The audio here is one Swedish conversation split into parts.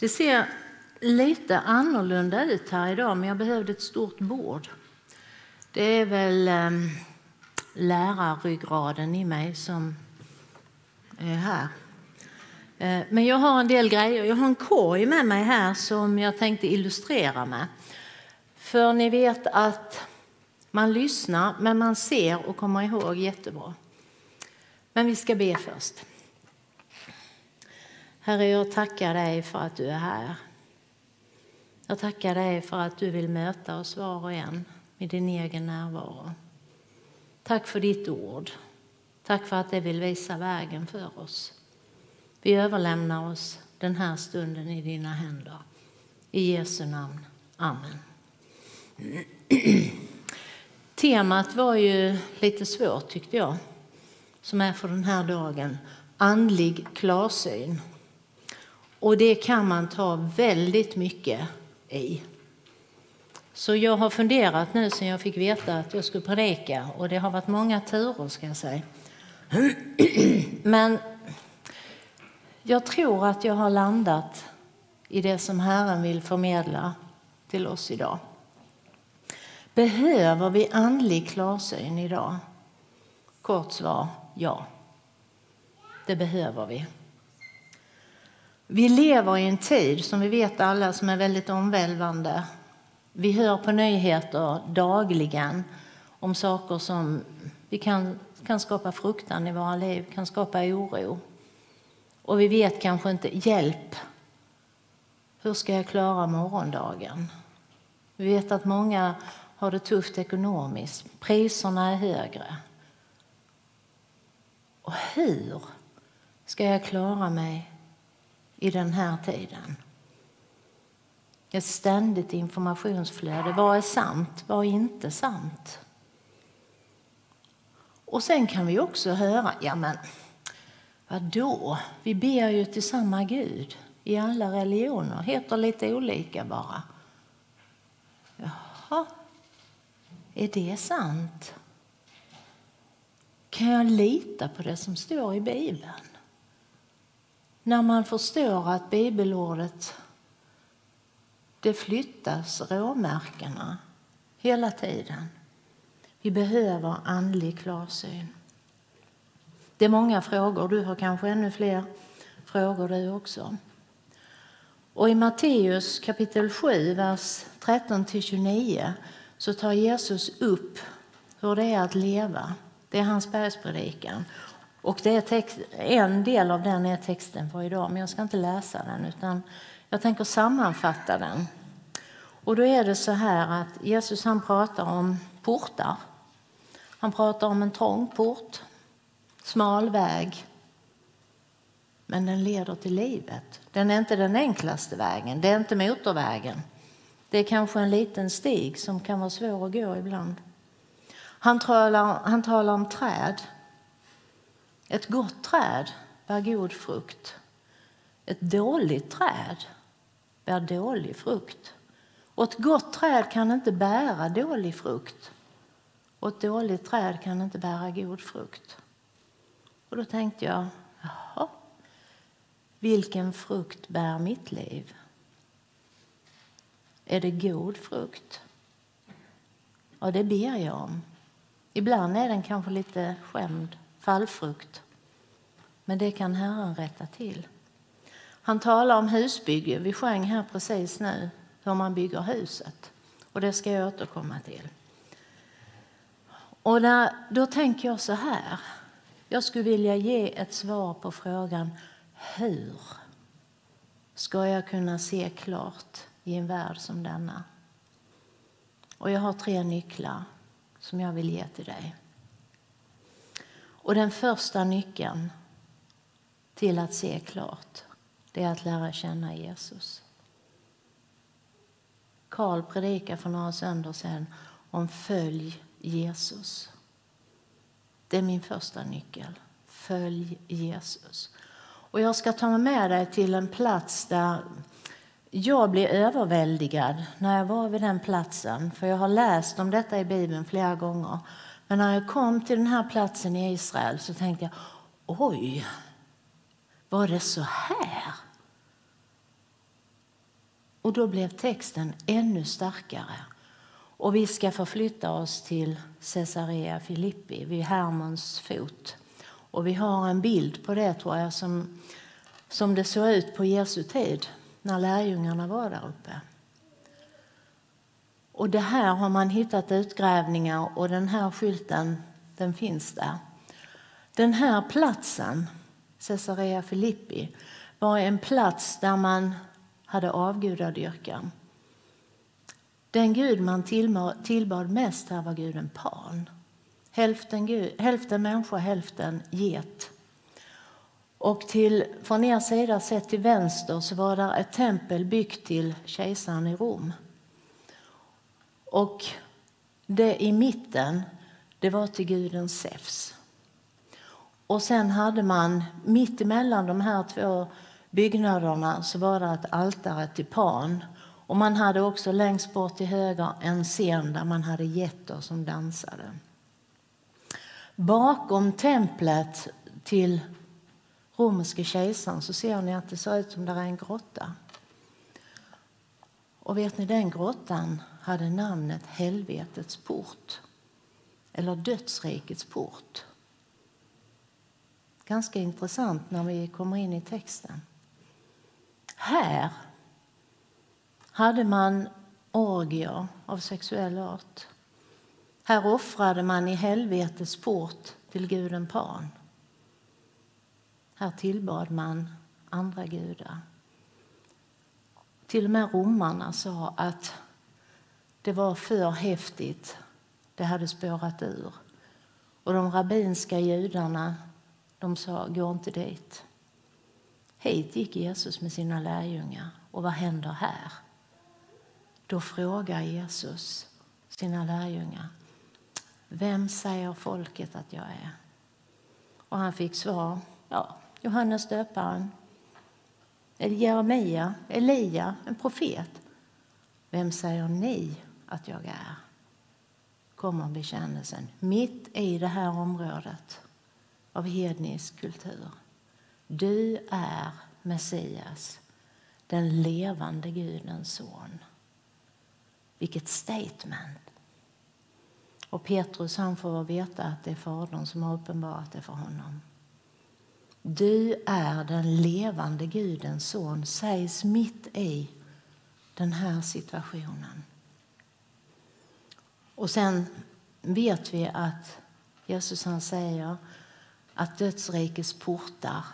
Det ser lite annorlunda ut här idag, men jag behövde ett stort bord. Det är väl eh, lärarryggraden i mig som är här. Eh, men jag har en del grejer. Jag har en korg med mig här som jag tänkte illustrera med. För ni vet att man lyssnar, men man ser och kommer ihåg jättebra. Men vi ska be först. Herre, jag tackar dig för att du är här. Jag tackar dig för att du vill möta oss var och en med din egen närvaro. Tack för ditt ord. Tack för att det vill visa vägen för oss. Vi överlämnar oss den här stunden i dina händer. I Jesu namn. Amen. Temat var ju lite svårt tyckte jag, som är för den här dagen. Andlig klarsyn. Och det kan man ta väldigt mycket i. Så jag har funderat nu sen jag fick veta att jag skulle predika och det har varit många turer ska jag säga. Men jag tror att jag har landat i det som Herren vill förmedla till oss idag. Behöver vi andlig klarsyn idag? Kort svar, ja. Det behöver vi. Vi lever i en tid som vi vet alla som är väldigt omvälvande. Vi hör på nyheter dagligen om saker som vi kan, kan skapa fruktan i våra liv, kan skapa oro. Och vi vet kanske inte, hjälp, hur ska jag klara morgondagen? Vi vet att många har det tufft ekonomiskt, priserna är högre. Och hur ska jag klara mig i den här tiden. Ett ständigt informationsflöde. Vad är sant? Vad är inte sant? Och sen kan vi också höra, ja men vadå? Vi ber ju till samma Gud i alla religioner, heter lite olika bara. Jaha, är det sant? Kan jag lita på det som står i Bibeln? När man förstår att bibelordet det flyttas råmärkena hela tiden. Vi behöver andlig klarsyn. Det är många frågor. Du har kanske ännu fler frågor du också. Och I Matteus kapitel 7, vers 13-29 så tar Jesus upp hur det är att leva. Det är hans bergspredikan. Och det är text, en del av den är texten för idag, men jag ska inte läsa den utan jag tänker sammanfatta den. Och då är det så här att Jesus han pratar om portar. Han pratar om en trång port, smal väg, men den leder till livet. Den är inte den enklaste vägen, det är inte motorvägen. Det är kanske en liten stig som kan vara svår att gå ibland. Han talar, han talar om träd ett gott träd bär god frukt. Ett dåligt träd bär dålig frukt. Och ett gott träd kan inte bära dålig frukt. Och ett dåligt träd kan inte bära god frukt. Och då tänkte jag, jaha, vilken frukt bär mitt liv? Är det god frukt? Ja, det ber jag om. Ibland är den kanske lite skämd fallfrukt. Men det kan Herren rätta till. Han talar om husbygge. Vi sjöng här precis nu hur man bygger huset. Och det ska jag återkomma till. Och där, då tänker jag så här. Jag skulle vilja ge ett svar på frågan hur ska jag kunna se klart i en värld som denna? Och jag har tre nycklar som jag vill ge till dig. Och den första nyckeln till att se klart, det är att lära känna Jesus. Karl predikade för några söndagar sedan om följ Jesus. Det är min första nyckel. Följ Jesus. Och jag ska ta med dig till en plats där jag blev överväldigad när jag var vid den platsen. För jag har läst om detta i Bibeln flera gånger. Men när jag kom till den här platsen i Israel så tänkte jag, oj, var det så här? Och då blev texten ännu starkare. Och vi ska förflytta oss till Caesarea Filippi vid Hermons fot. Och vi har en bild på det tror jag som, som det såg ut på Jesu tid när lärjungarna var där uppe. Och det här har man hittat utgrävningar och den här skylten den finns där. Den här platsen, Caesarea Filippi, var en plats där man hade avgudadyrkan. Den gud man tillbad mest här var guden Pan. Hälften, gud, hälften människa, hälften get. Och till, från er sida sett till vänster så var det ett tempel byggt till kejsaren i Rom. Och det i mitten, det var till guden Zeus. Och sen hade man mitt emellan de här två byggnaderna så var det ett altare till Pan. Och man hade också längst bort till höger en scen där man hade getter som dansade. Bakom templet till romerske kejsaren så ser ni att det ser ut som där är en grotta. Och vet ni, den grottan hade namnet Helvetets port eller Dödsrikets port. Ganska intressant när vi kommer in i texten. Här hade man orgier av sexuell art. Här offrade man i helvetets port till guden Pan. Här tillbad man andra gudar. Till och med romarna sa att det var för häftigt. Det hade spårat ur. Och de rabbinska judarna de sa, gå inte dit. Hit gick Jesus med sina lärjungar. Och vad händer här? Då frågar Jesus sina lärjungar. Vem säger folket att jag är? Och han fick svar. Ja, Johannes döparen. Jeremia, Elia, en profet. Vem säger ni att jag är? Kommer bekännelsen mitt i det här området av hednisk kultur. Du är Messias, den levande Gudens son. Vilket statement! Och Petrus han får veta att det är Fadern som har uppenbarat det för honom. Du är den levande Gudens son, sägs mitt i den här situationen. Och sen vet vi att Jesus han säger att dödsrikets portar,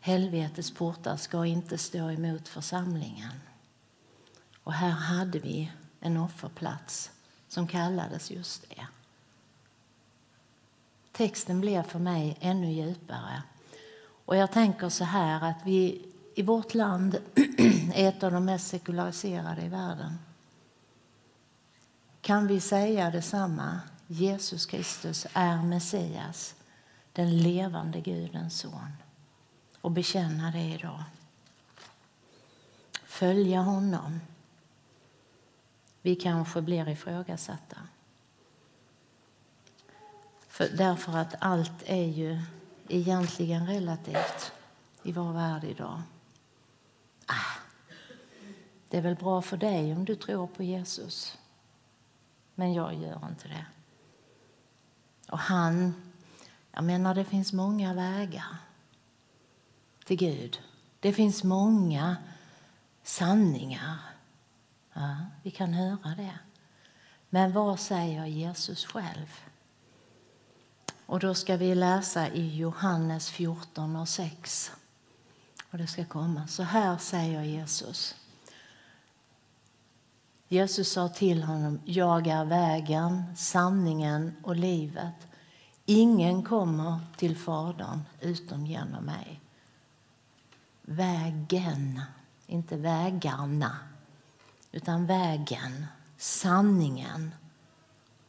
helvetets portar, ska inte stå emot församlingen. Och här hade vi en offerplats som kallades just det. Texten blev för mig ännu djupare. Och jag tänker så här att vi i vårt land är ett av de mest sekulariserade i världen. Kan vi säga detsamma? Jesus Kristus är Messias, den levande Gudens son. Och bekänna det idag. Följa honom. Vi kanske blir ifrågasatta. För, därför att allt är ju egentligen relativt i vår värld idag. Ah, det är väl bra för dig om du tror på Jesus. Men jag gör inte det. Och han, jag menar det finns många vägar till Gud. Det finns många sanningar. Ja, vi kan höra det. Men vad säger Jesus själv? Och då ska vi läsa i Johannes 14 och 6. Och det ska komma. Så här säger Jesus. Jesus sa till honom, jag är vägen, sanningen och livet. Ingen kommer till Fadern utom genom mig. vägen, inte vägarna, utan vägen, sanningen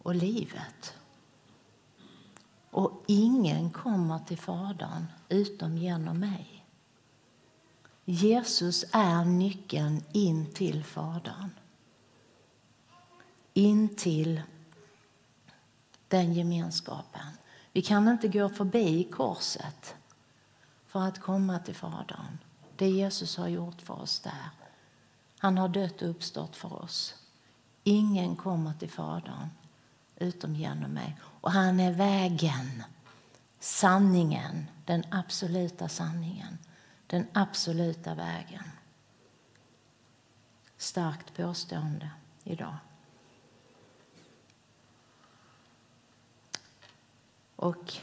och livet. Och ingen kommer till Fadern utom genom mig. Jesus är nyckeln in till Fadern. In till den gemenskapen. Vi kan inte gå förbi korset för att komma till Fadern. Det Jesus har gjort för oss där. Han har dött och uppstått för oss. Ingen kommer till Fadern utom genom mig. Och han är vägen, sanningen, den absoluta sanningen, den absoluta vägen. Starkt påstående idag. Och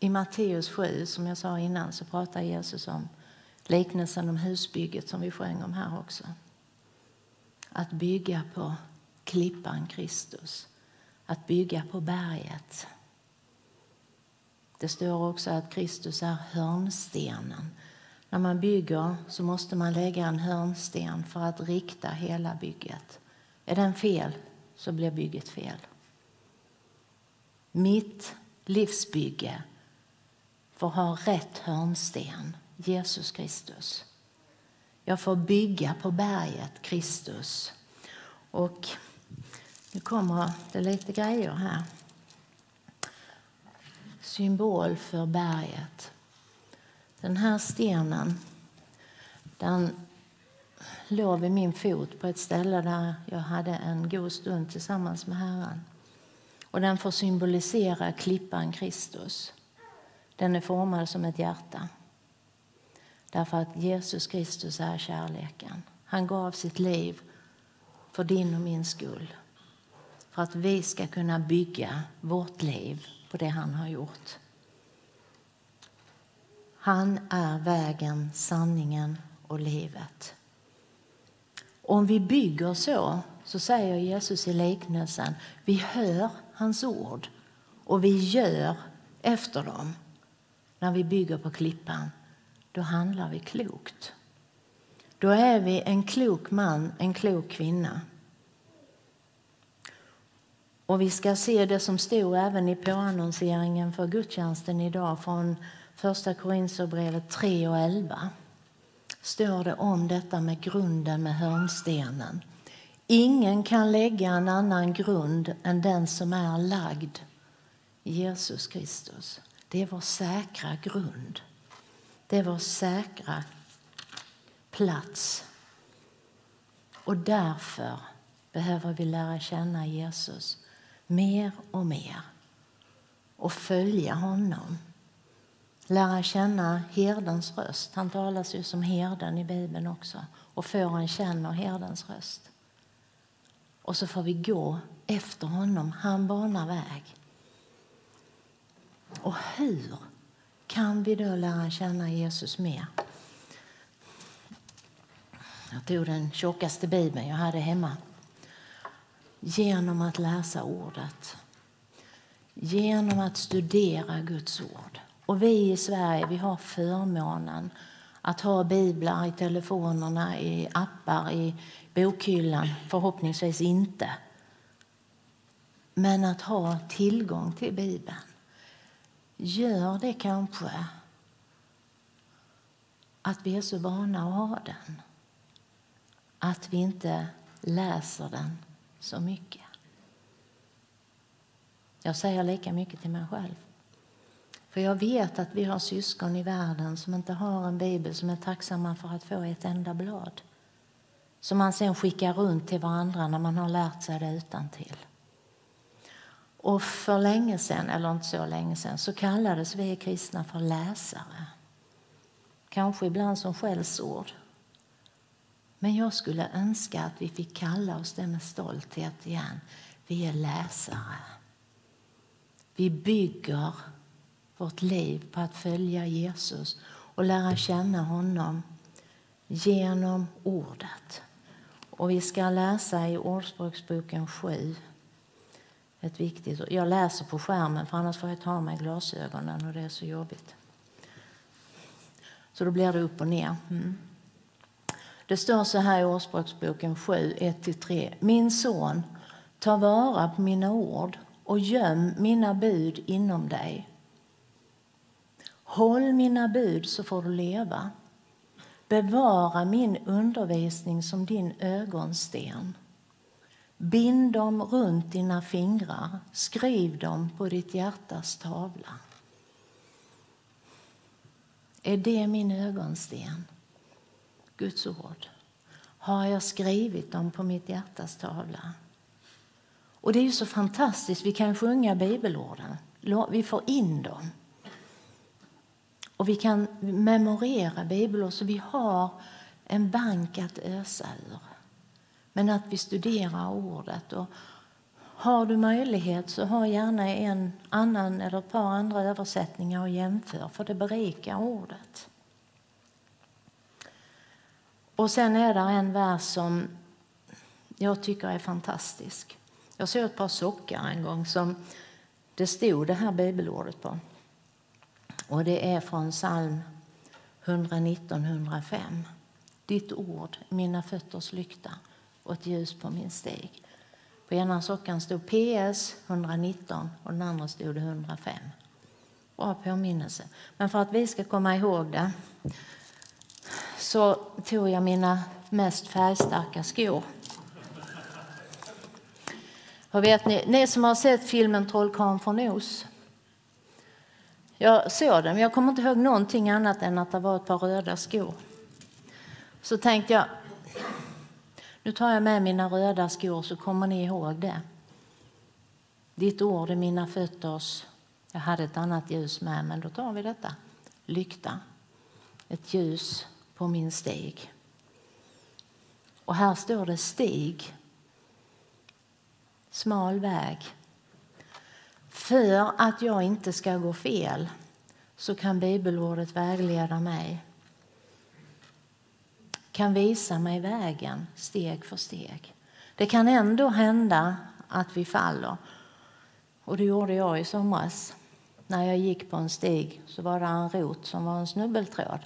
i Matteus 7, som jag sa innan, så pratar Jesus om liknelsen om husbygget som vi sjöng om här också. Att bygga på klippan Kristus, att bygga på berget. Det står också att Kristus är hörnstenen. När man bygger så måste man lägga en hörnsten för att rikta hela bygget. Är den fel så blir bygget fel. Mitt livsbygge får ha rätt hörnsten, Jesus Kristus. Jag får bygga på berget Kristus. Och nu kommer det lite grejer här. Symbol för berget. Den här stenen den låg vid min fot på ett ställe där jag hade en god stund tillsammans med Herren. Och den får symbolisera klippan Kristus. Den är formad som ett hjärta. Därför att Jesus Kristus är kärleken. Han gav sitt liv för din och min skull. För att vi ska kunna bygga vårt liv på det han har gjort. Han är vägen, sanningen och livet. Om vi bygger så, så säger Jesus i liknelsen, vi hör hans ord och vi gör efter dem. När vi bygger på klippan, då handlar vi klokt. Då är vi en klok man, en klok kvinna. Och vi ska se det som stod även i påannonseringen för gudstjänsten idag från Första Korinthierbrevet 3 och 11. Står det om detta med grunden med hörnstenen. Ingen kan lägga en annan grund än den som är lagd, Jesus Kristus. Det är vår säkra grund. Det är vår säkra plats. Och därför behöver vi lära känna Jesus mer och mer och följa honom. Lära känna herdens röst. Han talas ju som herden i Bibeln också. Och fåren känner herdens röst. Och så får vi gå efter honom. Han banar väg. Och hur kan vi då lära känna Jesus mer? Jag tog den tjockaste bibeln jag hade hemma. Genom att läsa ordet. Genom att studera Guds ord. Och vi i Sverige vi har förmånen att ha biblar i telefonerna, i appar, i bokhyllan. Förhoppningsvis inte. Men att ha tillgång till Bibeln gör det kanske att vi är så vana att ha den att vi inte läser den så mycket. Jag säger lika mycket till mig själv. För jag vet att vi har syskon i världen som inte har en bibel som är tacksamma för att få ett enda blad. Som man sen skickar runt till varandra när man har lärt sig det utan till. Och för länge sedan, eller inte så länge sedan, så kallades vi kristna för läsare. Kanske ibland som skällsord. Men jag skulle önska att vi fick kalla oss det med stolthet igen. Vi är läsare. Vi bygger vårt liv på att följa Jesus och lära känna honom genom ordet. Och vi ska läsa i Ordspråksboken 7. Ett viktigt, jag läser på skärmen för annars får jag ta med glasögonen och det är så jobbigt. Så då blir det upp och ner. Mm. Det står så här i Ordspråksboken 7, 1-3. Min son, ta vara på mina ord och göm mina bud inom dig. Håll mina bud så får du leva. Bevara min undervisning som din ögonsten. Bind dem runt dina fingrar, skriv dem på ditt hjärtas tavla. Är det min ögonsten? Guds ord. Har jag skrivit dem på mitt hjärtas tavla? Och det är ju så fantastiskt, vi kan sjunga bibelorden. Vi får in dem. Och vi kan memorera bibelord så vi har en bank att ösa ur. Men att vi studerar ordet. Och har du möjlighet så ha gärna en annan eller ett par andra översättningar och jämför för det berikar ordet. Och sen är det en vers som jag tycker är fantastisk. Jag såg ett par sockar en gång som det stod det här bibelordet på. Och det är från psalm 119-105. Ditt ord mina fötters lykta och ett ljus på min steg. På ena sockan stod PS 119 och den andra stod det 105. Bra påminnelse. Men för att vi ska komma ihåg det så tog jag mina mest färgstarka skor. Och vet ni, ni som har sett filmen Trollkarlen från Oz jag såg den, men jag kommer inte ihåg någonting annat än att det var ett par röda skor. Så tänkte jag, nu tar jag med mina röda skor så kommer ni ihåg det. Ditt ord är mina fötters... Jag hade ett annat ljus med, men då tar vi detta. Lykta. Ett ljus på min stig. Och här står det stig. Smal väg. För att jag inte ska gå fel så kan bibelordet vägleda mig kan visa mig vägen steg för steg. Det kan ändå hända att vi faller. Och det gjorde jag i somras. När jag gick på en stig så var det en rot som var en snubbeltråd.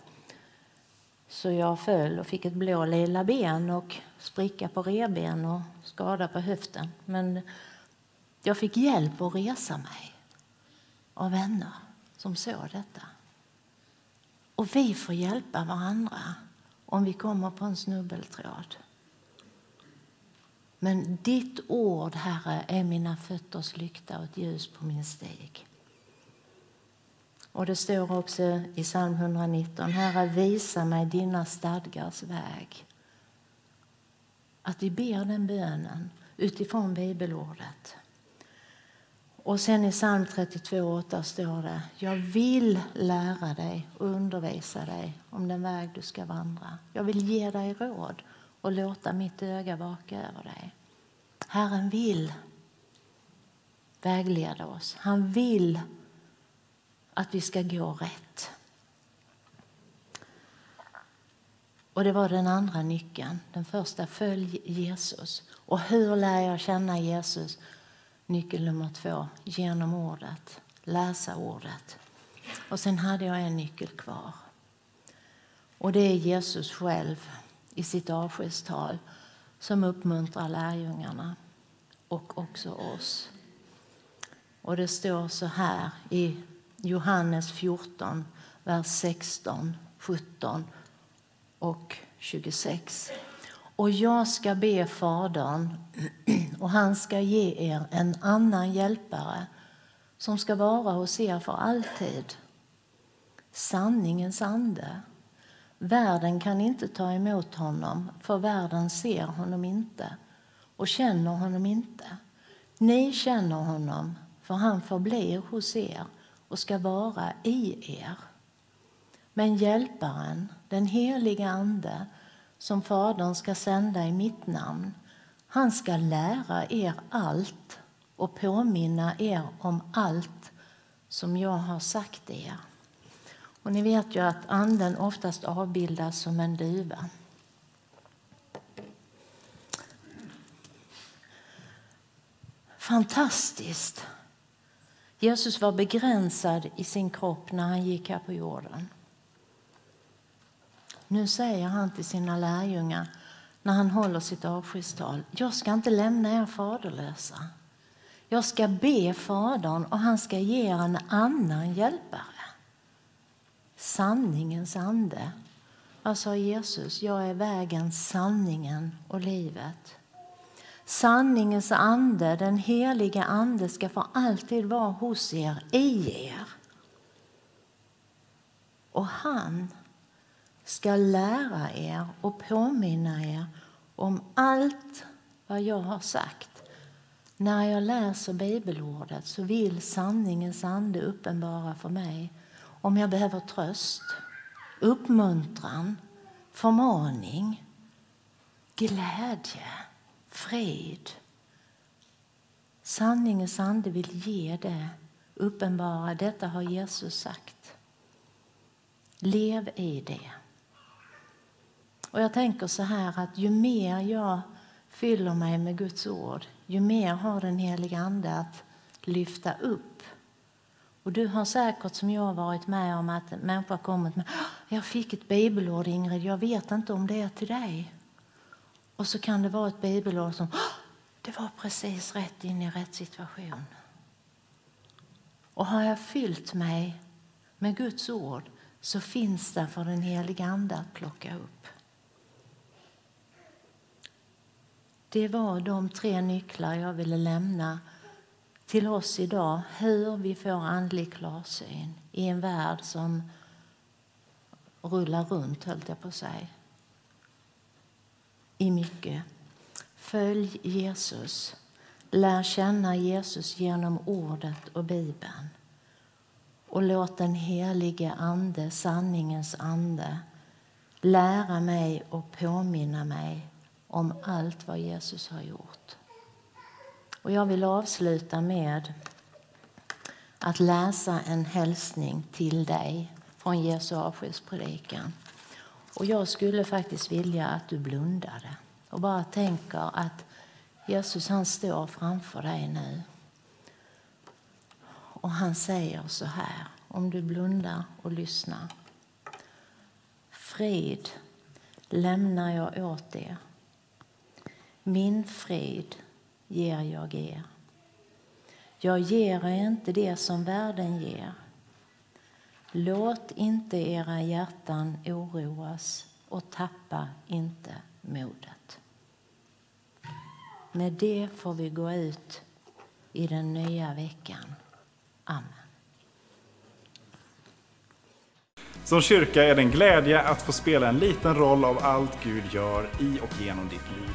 Så jag föll och fick ett blå lilla ben och spricka på reben och skada på höften. Men jag fick hjälp att resa mig av vänner som såg detta. Och vi får hjälpa varandra om vi kommer på en snubbeltråd. Men ditt ord, Herre, är mina fötters lykta och ett ljus på min stig. Och det står också i psalm 119, Herre visa mig dina stadgars väg. Att vi ber den bönen utifrån bibelordet. Och sen i psalm 32.8 står det Jag vill lära dig och undervisa dig om den väg du ska vandra. Jag vill ge dig råd och låta mitt öga vaka över dig. Herren vill vägleda oss. Han vill att vi ska gå rätt. Och Det var den andra nyckeln. Den första, följ Jesus. Och hur lär jag känna Jesus? Nyckel nummer två, genom ordet, läsa ordet. Och sen hade jag en nyckel kvar. Och det är Jesus själv i sitt avskedstal som uppmuntrar lärjungarna och också oss. Och det står så här i Johannes 14, vers 16, 17 och 26. Och jag ska be Fadern, och han ska ge er en annan hjälpare som ska vara hos er för alltid. Sanningens ande. Världen kan inte ta emot honom, för världen ser honom inte och känner honom inte. Ni känner honom, för han förblir hos er och ska vara i er. Men Hjälparen, den heliga Ande, som Fadern ska sända i mitt namn. Han ska lära er allt och påminna er om allt som jag har sagt er. Och ni vet ju att anden oftast avbildas som en duva. Fantastiskt! Jesus var begränsad i sin kropp när han gick här på jorden. Nu säger han till sina lärjungar när han håller sitt avskedstal. Jag ska inte lämna er faderlösa. Jag ska be Fadern och han ska ge er en annan hjälpare. Sanningens ande. Vad sa Jesus? Jag är vägen, sanningen och livet. Sanningens ande, den heliga ande, ska för alltid vara hos er, i er. Och han ska lära er och påminna er om allt vad jag har sagt. När jag läser bibelordet så vill sanningens ande uppenbara för mig om jag behöver tröst, uppmuntran, förmaning, glädje, frid. Sanningens ande vill ge det, uppenbara. Detta har Jesus sagt. Lev i det. Och jag tänker så här att ju mer jag fyller mig med Guds ord, ju mer har den heliga Ande att lyfta upp. Och du har säkert som jag varit med om att en människa kommit med jag fick ett bibelord Ingrid, jag vet inte om det är till dig. Och så kan det vara ett bibelord som det var precis rätt in i rätt situation. Och har jag fyllt mig med Guds ord så finns det för den heliga Ande att plocka upp. Det var de tre nycklar jag ville lämna till oss idag. Hur vi får andlig klarsyn i en värld som rullar runt, höll jag på att säga. I mycket. Följ Jesus. Lär känna Jesus genom ordet och Bibeln. Och låt den helige Ande, sanningens ande, lära mig och påminna mig om allt vad Jesus har gjort. Och jag vill avsluta med att läsa en hälsning till dig från Jesu avskedspredikan. Och jag skulle faktiskt vilja att du blundade och bara tänker att Jesus han står framför dig nu. Och han säger så här, om du blundar och lyssnar. Frid lämnar jag åt er. Min frid ger jag er. Jag ger er inte det som världen ger. Låt inte era hjärtan oroas och tappa inte modet. Med det får vi gå ut i den nya veckan. Amen. Som kyrka är det en glädje att få spela en liten roll av allt Gud gör i och genom ditt liv.